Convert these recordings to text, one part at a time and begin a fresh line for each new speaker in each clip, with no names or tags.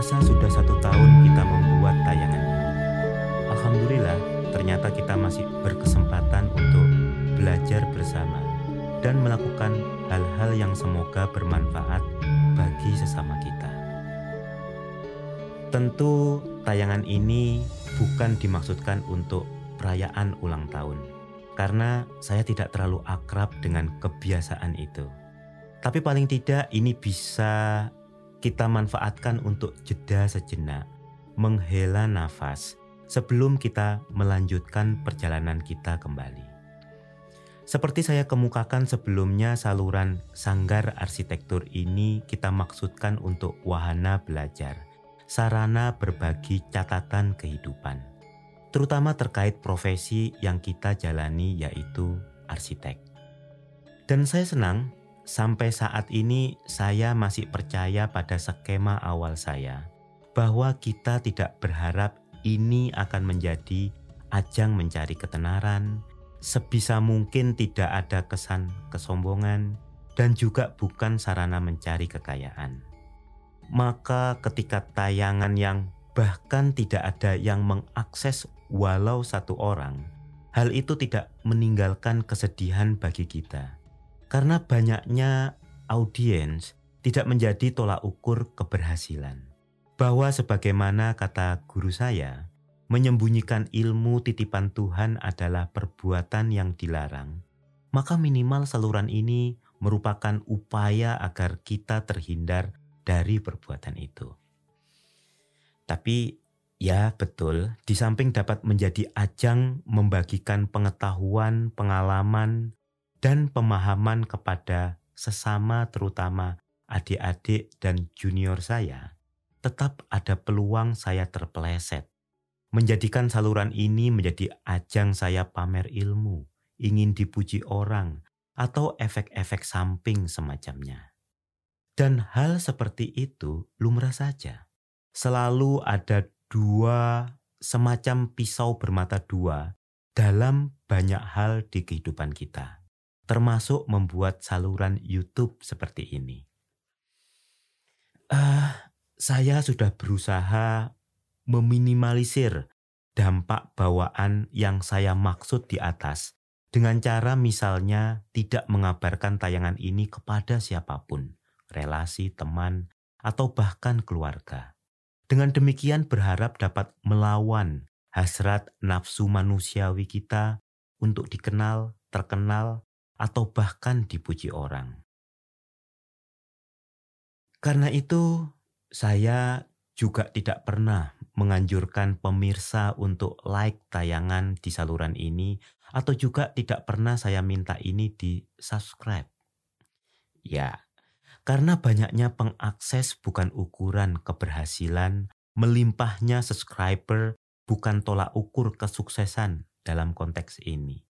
terasa sudah satu tahun kita membuat tayangan. Alhamdulillah, ternyata kita masih berkesempatan untuk belajar bersama dan melakukan hal-hal yang semoga bermanfaat bagi sesama kita. Tentu, tayangan ini bukan dimaksudkan untuk perayaan ulang tahun, karena saya tidak terlalu akrab dengan kebiasaan itu. Tapi paling tidak, ini bisa kita manfaatkan untuk jeda sejenak, menghela nafas sebelum kita melanjutkan perjalanan kita kembali. Seperti saya kemukakan sebelumnya, saluran sanggar arsitektur ini kita maksudkan untuk wahana belajar, sarana berbagi catatan kehidupan, terutama terkait profesi yang kita jalani, yaitu arsitek. Dan saya senang sampai saat ini saya masih percaya pada skema awal saya bahwa kita tidak berharap ini akan menjadi ajang mencari ketenaran, sebisa mungkin tidak ada kesan kesombongan, dan juga bukan sarana mencari kekayaan. Maka, ketika tayangan yang bahkan tidak ada yang mengakses walau satu orang, hal itu tidak meninggalkan kesedihan bagi kita karena banyaknya audiens tidak menjadi tolak ukur keberhasilan. Bahwa sebagaimana kata guru saya, menyembunyikan ilmu titipan Tuhan adalah perbuatan yang dilarang, maka minimal saluran ini merupakan upaya agar kita terhindar dari perbuatan itu. Tapi ya betul, di samping dapat menjadi ajang membagikan pengetahuan, pengalaman, dan pemahaman kepada sesama terutama adik-adik dan junior saya, tetap ada peluang saya terpeleset. Menjadikan saluran ini menjadi ajang saya pamer ilmu, ingin dipuji orang, atau efek-efek samping semacamnya. Dan hal seperti itu lumrah saja. Selalu ada dua semacam pisau bermata dua dalam banyak hal di kehidupan kita termasuk membuat saluran YouTube seperti ini. Uh, saya sudah berusaha meminimalisir dampak bawaan yang saya maksud di atas dengan cara misalnya tidak mengabarkan tayangan ini kepada siapa pun, relasi, teman, atau bahkan keluarga. Dengan demikian berharap dapat melawan hasrat nafsu manusiawi kita untuk dikenal, terkenal, atau bahkan dipuji orang. Karena itu, saya juga tidak pernah menganjurkan pemirsa untuk like tayangan di saluran ini, atau juga tidak pernah saya minta ini di subscribe. Ya, karena banyaknya pengakses bukan ukuran keberhasilan, melimpahnya subscriber bukan tolak ukur kesuksesan dalam konteks ini.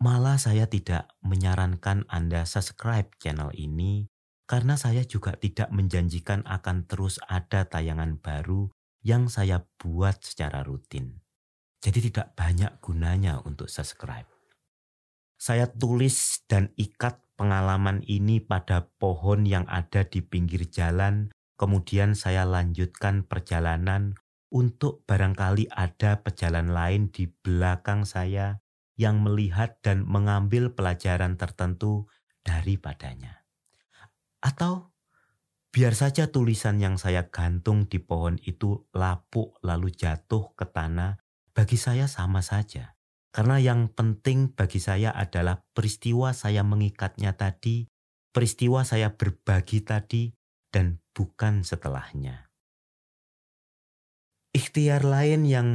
Malah saya tidak menyarankan Anda subscribe channel ini karena saya juga tidak menjanjikan akan terus ada tayangan baru yang saya buat secara rutin. Jadi tidak banyak gunanya untuk subscribe. Saya tulis dan ikat pengalaman ini pada pohon yang ada di pinggir jalan, kemudian saya lanjutkan perjalanan untuk barangkali ada pejalan lain di belakang saya yang melihat dan mengambil pelajaran tertentu daripadanya. Atau biar saja tulisan yang saya gantung di pohon itu lapuk lalu jatuh ke tanah, bagi saya sama saja. Karena yang penting bagi saya adalah peristiwa saya mengikatnya tadi, peristiwa saya berbagi tadi, dan bukan setelahnya. Ikhtiar lain yang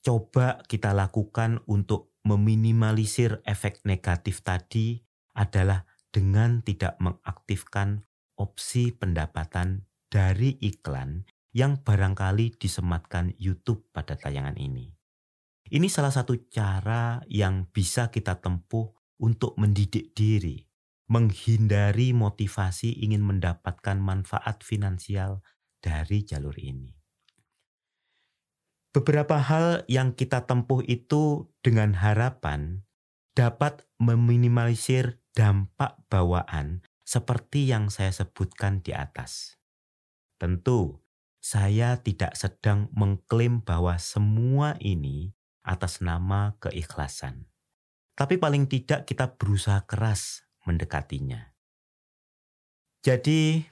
coba kita lakukan untuk meminimalisir efek negatif tadi adalah dengan tidak mengaktifkan opsi pendapatan dari iklan yang barangkali disematkan YouTube pada tayangan ini. Ini salah satu cara yang bisa kita tempuh untuk mendidik diri, menghindari motivasi ingin mendapatkan manfaat finansial dari jalur ini. Beberapa hal yang kita tempuh itu dengan harapan dapat meminimalisir dampak bawaan seperti yang saya sebutkan di atas. Tentu, saya tidak sedang mengklaim bahwa semua ini atas nama keikhlasan. Tapi paling tidak kita berusaha keras mendekatinya. Jadi,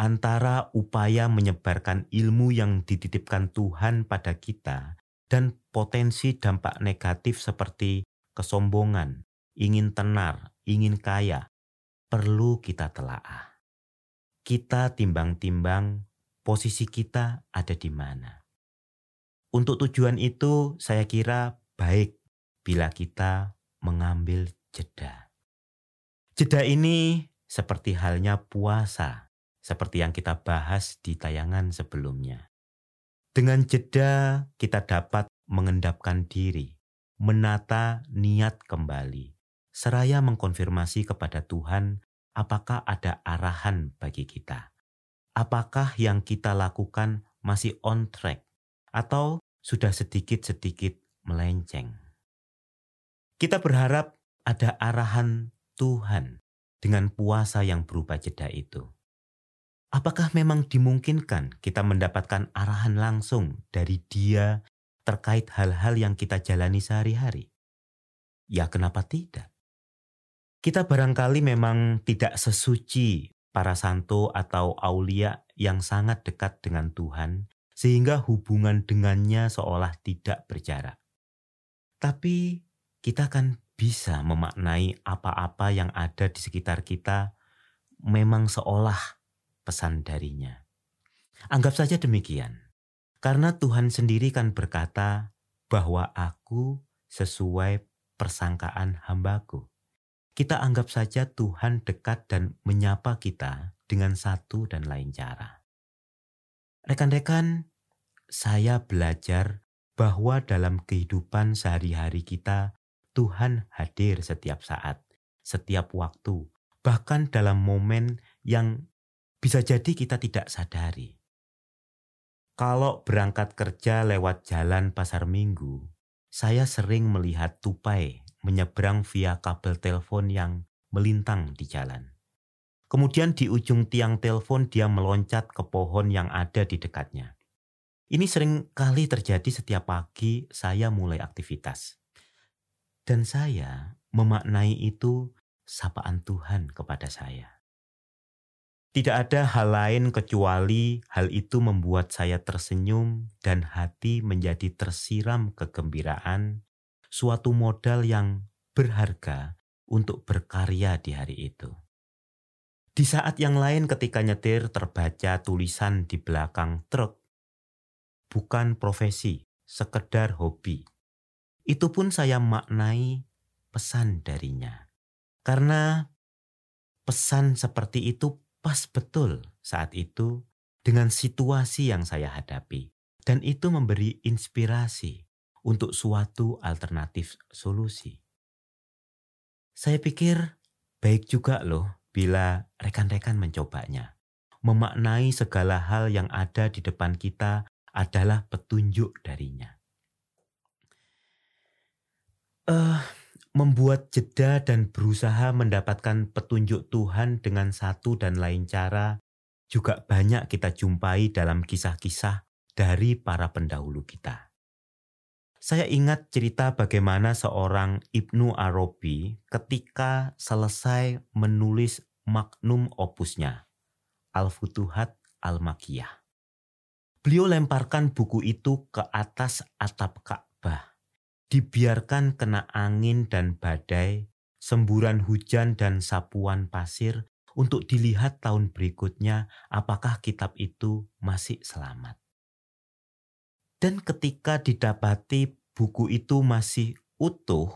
antara upaya menyebarkan ilmu yang dititipkan Tuhan pada kita dan potensi dampak negatif seperti kesombongan, ingin tenar, ingin kaya, perlu kita telaah. Kita timbang-timbang posisi kita ada di mana. Untuk tujuan itu, saya kira baik bila kita mengambil jeda. Jeda ini seperti halnya puasa, seperti yang kita bahas di tayangan sebelumnya. Dengan jeda, kita dapat mengendapkan diri, menata niat kembali, seraya mengkonfirmasi kepada Tuhan apakah ada arahan bagi kita apakah yang kita lakukan masih on track atau sudah sedikit-sedikit melenceng. Kita berharap ada arahan Tuhan dengan puasa yang berupa jeda itu. Apakah memang dimungkinkan kita mendapatkan arahan langsung dari Dia terkait hal-hal yang kita jalani sehari-hari? Ya, kenapa tidak? Kita barangkali memang tidak sesuci para santo atau aulia yang sangat dekat dengan Tuhan, sehingga hubungan dengannya seolah tidak berjarak. Tapi kita kan bisa memaknai apa-apa yang ada di sekitar kita memang seolah pesan darinya. Anggap saja demikian. Karena Tuhan sendiri kan berkata bahwa aku sesuai persangkaan hambaku kita anggap saja Tuhan dekat dan menyapa kita dengan satu dan lain cara. Rekan-rekan, saya belajar bahwa dalam kehidupan sehari-hari kita, Tuhan hadir setiap saat, setiap waktu, bahkan dalam momen yang bisa jadi kita tidak sadari. Kalau berangkat kerja lewat jalan pasar minggu, saya sering melihat tupai menyeberang via kabel telepon yang melintang di jalan. Kemudian di ujung tiang telepon dia meloncat ke pohon yang ada di dekatnya. Ini sering kali terjadi setiap pagi saya mulai aktivitas. Dan saya memaknai itu sapaan Tuhan kepada saya. Tidak ada hal lain kecuali hal itu membuat saya tersenyum dan hati menjadi tersiram kegembiraan suatu modal yang berharga untuk berkarya di hari itu. Di saat yang lain ketika nyetir terbaca tulisan di belakang truk, bukan profesi, sekedar hobi. Itu pun saya maknai pesan darinya. Karena pesan seperti itu pas betul saat itu dengan situasi yang saya hadapi. Dan itu memberi inspirasi untuk suatu alternatif solusi. Saya pikir baik juga loh bila rekan-rekan mencobanya. Memaknai segala hal yang ada di depan kita adalah petunjuk darinya. Uh, membuat jeda dan berusaha mendapatkan petunjuk Tuhan dengan satu dan lain cara juga banyak kita jumpai dalam kisah-kisah dari para pendahulu kita. Saya ingat cerita bagaimana seorang Ibnu Arabi ketika selesai menulis magnum opusnya, Al-Futuhat Al-Makiyah. Beliau lemparkan buku itu ke atas atap Ka'bah. Dibiarkan kena angin dan badai, semburan hujan dan sapuan pasir untuk dilihat tahun berikutnya apakah kitab itu masih selamat. Dan ketika didapati buku itu masih utuh,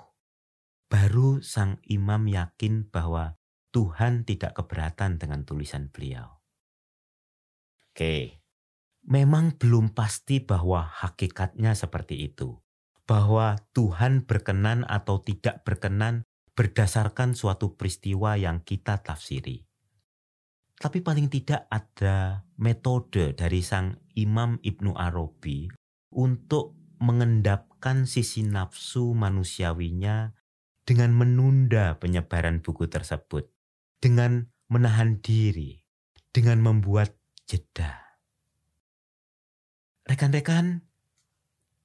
baru sang imam yakin bahwa Tuhan tidak keberatan dengan tulisan beliau. Oke, memang belum pasti bahwa hakikatnya seperti itu. Bahwa Tuhan berkenan atau tidak berkenan berdasarkan suatu peristiwa yang kita tafsiri. Tapi paling tidak ada metode dari sang Imam Ibnu Arabi untuk mengendapkan sisi nafsu manusiawinya dengan menunda penyebaran buku tersebut, dengan menahan diri, dengan membuat jeda. Rekan-rekan,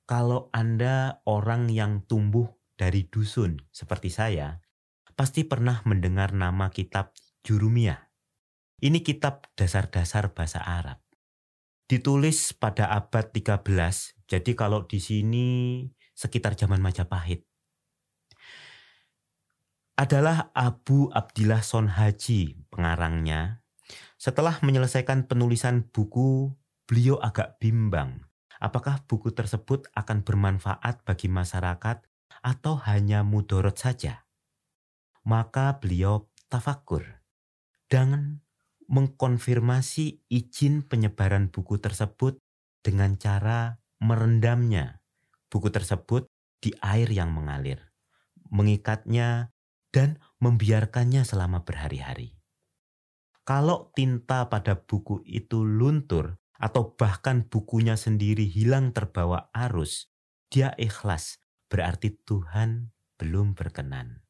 kalau Anda orang yang tumbuh dari dusun seperti saya, pasti pernah mendengar nama kitab Jurumiyah. Ini kitab dasar-dasar bahasa Arab. Ditulis pada abad 13, jadi kalau di sini sekitar zaman Majapahit. Adalah Abu Abdillah Son Haji pengarangnya. Setelah menyelesaikan penulisan buku, beliau agak bimbang apakah buku tersebut akan bermanfaat bagi masyarakat atau hanya mudorot saja. Maka beliau tafakur dan mengkonfirmasi izin penyebaran buku tersebut dengan cara merendamnya buku tersebut di air yang mengalir, mengikatnya, dan membiarkannya selama berhari-hari. Kalau tinta pada buku itu luntur atau bahkan bukunya sendiri hilang terbawa arus, dia ikhlas, berarti Tuhan belum berkenan.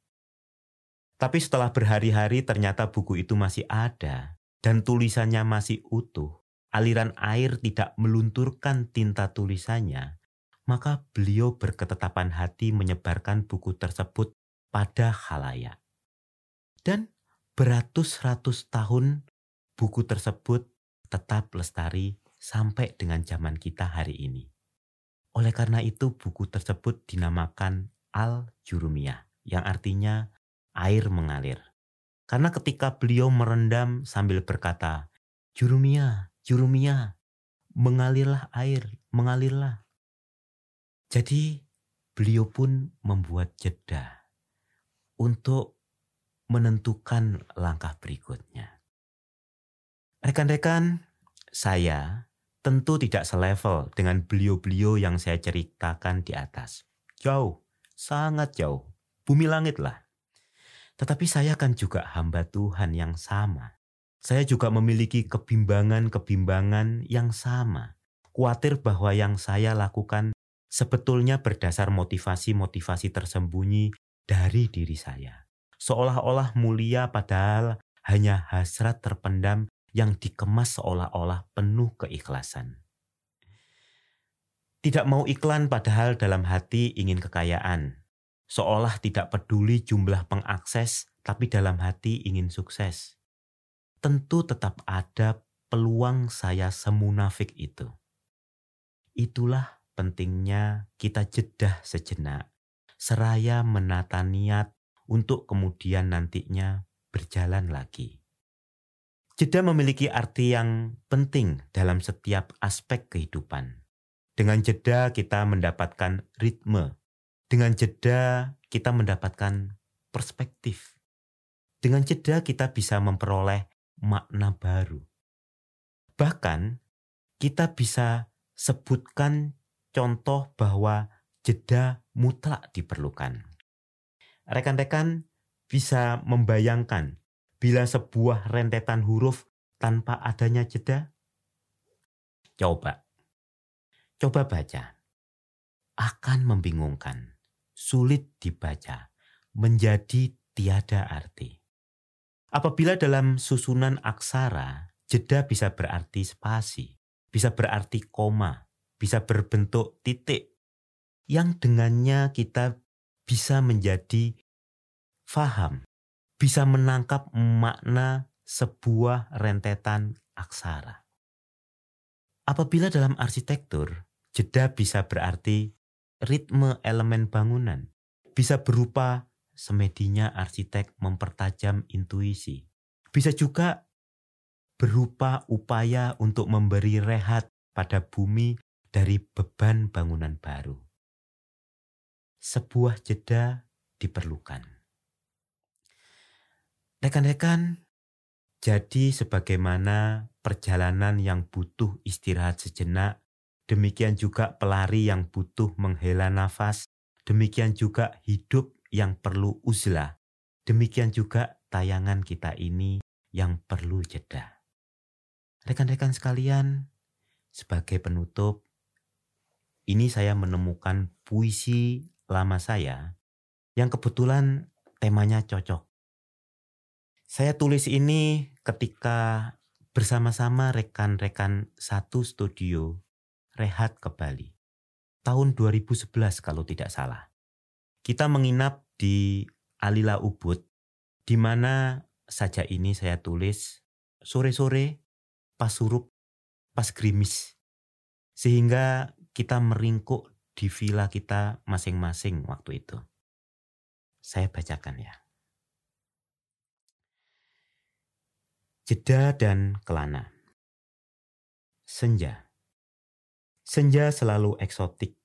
Tapi setelah berhari-hari ternyata buku itu masih ada dan tulisannya masih utuh, aliran air tidak melunturkan tinta tulisannya, maka beliau berketetapan hati menyebarkan buku tersebut pada khalayak. Dan beratus-ratus tahun buku tersebut tetap lestari sampai dengan zaman kita hari ini. Oleh karena itu buku tersebut dinamakan Al-Jurumiyah yang artinya air mengalir. Karena ketika beliau merendam sambil berkata, Jurumiyah, Jurumiyah, mengalirlah air, mengalirlah. Jadi beliau pun membuat jeda untuk menentukan langkah berikutnya. Rekan-rekan, saya tentu tidak selevel dengan beliau-beliau yang saya ceritakan di atas. Jauh, sangat jauh, bumi langit lah. Tetapi saya kan juga hamba Tuhan yang sama. Saya juga memiliki kebimbangan-kebimbangan yang sama. Kuatir bahwa yang saya lakukan sebetulnya berdasar motivasi-motivasi tersembunyi dari diri saya. Seolah-olah mulia padahal hanya hasrat terpendam yang dikemas seolah-olah penuh keikhlasan. Tidak mau iklan padahal dalam hati ingin kekayaan. Seolah tidak peduli jumlah pengakses tapi dalam hati ingin sukses. Tentu tetap ada peluang saya semunafik itu. Itulah pentingnya kita jedah sejenak, seraya menata niat untuk kemudian nantinya berjalan lagi. Jeda memiliki arti yang penting dalam setiap aspek kehidupan. Dengan jeda kita mendapatkan ritme. Dengan jeda kita mendapatkan perspektif. Dengan jeda kita bisa memperoleh makna baru. Bahkan kita bisa sebutkan contoh bahwa jeda mutlak diperlukan. Rekan-rekan bisa membayangkan bila sebuah rentetan huruf tanpa adanya jeda? Coba. Coba baca. Akan membingungkan, sulit dibaca, menjadi tiada arti. Apabila dalam susunan aksara, jeda bisa berarti spasi, bisa berarti koma, bisa berbentuk titik yang dengannya kita bisa menjadi faham, bisa menangkap makna sebuah rentetan aksara. Apabila dalam arsitektur, jeda bisa berarti ritme elemen bangunan, bisa berupa semedinya arsitek mempertajam intuisi, bisa juga berupa upaya untuk memberi rehat pada bumi dari beban bangunan baru. Sebuah jeda diperlukan. Rekan-rekan, jadi sebagaimana perjalanan yang butuh istirahat sejenak, demikian juga pelari yang butuh menghela nafas, demikian juga hidup yang perlu uzlah, demikian juga tayangan kita ini yang perlu jeda. Rekan-rekan sekalian, sebagai penutup, ini saya menemukan puisi lama saya yang kebetulan temanya cocok. Saya tulis ini ketika bersama-sama rekan-rekan satu studio rehat ke Bali. Tahun 2011 kalau tidak salah. Kita menginap di Alila Ubud, di mana saja ini saya tulis sore-sore pas surup, pas gerimis. Sehingga kita meringkuk di villa kita masing-masing waktu itu. Saya bacakan ya. Jeda dan Kelana Senja Senja selalu eksotik.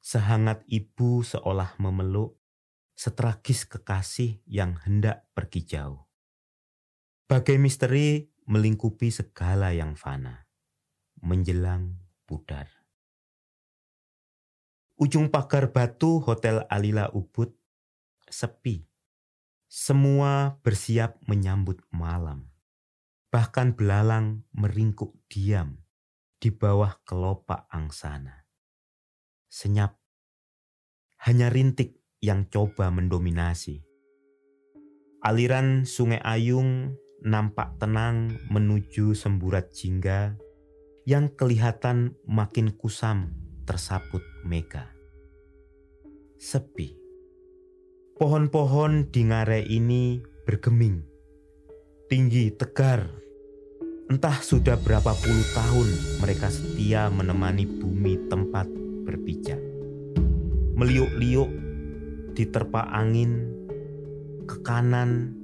Sehangat ibu seolah memeluk, setragis kekasih yang hendak pergi jauh. Bagai misteri melingkupi segala yang fana, menjelang pudar. Ujung pagar batu Hotel Alila Ubud sepi. Semua bersiap menyambut malam. Bahkan belalang meringkuk diam di bawah kelopak angsana. Senyap, hanya rintik yang coba mendominasi. Aliran sungai Ayung nampak tenang menuju semburat jingga yang kelihatan makin kusam tersaput mega. Sepi. Pohon-pohon di ngare ini bergeming, tinggi tegar Entah sudah berapa puluh tahun mereka setia menemani bumi tempat berpijak. Meliuk-liuk diterpa angin, ke kanan,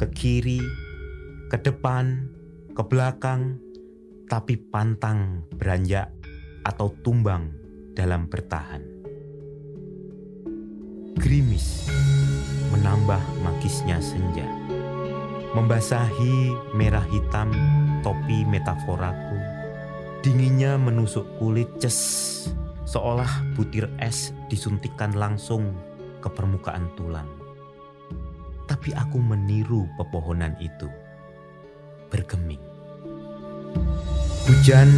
ke kiri, ke depan, ke belakang, tapi pantang beranjak atau tumbang dalam bertahan. Grimis menambah magisnya senja membasahi merah hitam topi metaforaku. Dinginnya menusuk kulit ces, seolah butir es disuntikkan langsung ke permukaan tulang. Tapi aku meniru pepohonan itu, bergeming. Hujan,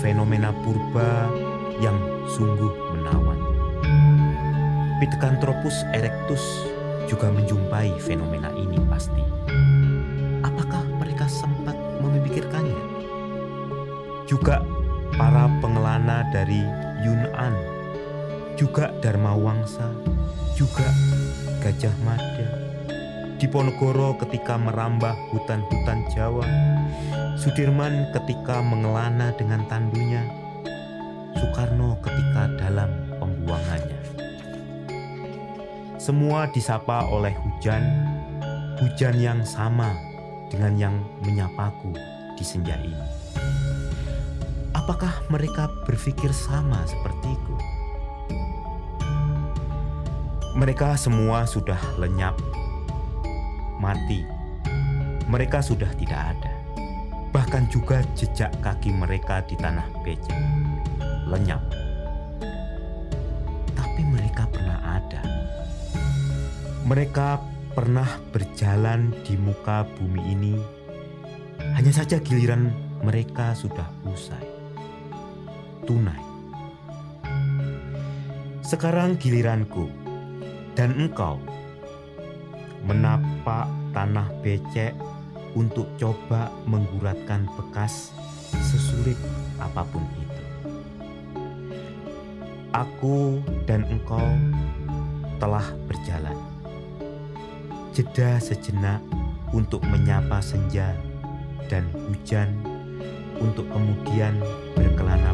fenomena purba yang sungguh menawan. Pithecanthropus erectus juga menjumpai fenomena ini Juga para pengelana dari Yunnan, juga Dharma Wangsa, juga Gajah Mada. Di Ponegoro ketika merambah hutan-hutan Jawa, Sudirman ketika mengelana dengan tandunya, Soekarno ketika dalam pembuangannya. Semua disapa oleh hujan, hujan yang sama dengan yang menyapaku di senja ini. Apakah mereka berpikir sama sepertiku? Mereka semua sudah lenyap, mati. Mereka sudah tidak ada. Bahkan juga jejak kaki mereka di tanah becek lenyap. Tapi mereka pernah ada mereka pernah berjalan di muka bumi ini, hanya saja giliran mereka sudah usai. Tunai. Sekarang giliranku dan engkau menapak tanah becek untuk coba mengguratkan bekas sesulit apa pun itu. Aku dan engkau telah berjalan jeda sejenak untuk menyapa senja dan hujan untuk kemudian berkelana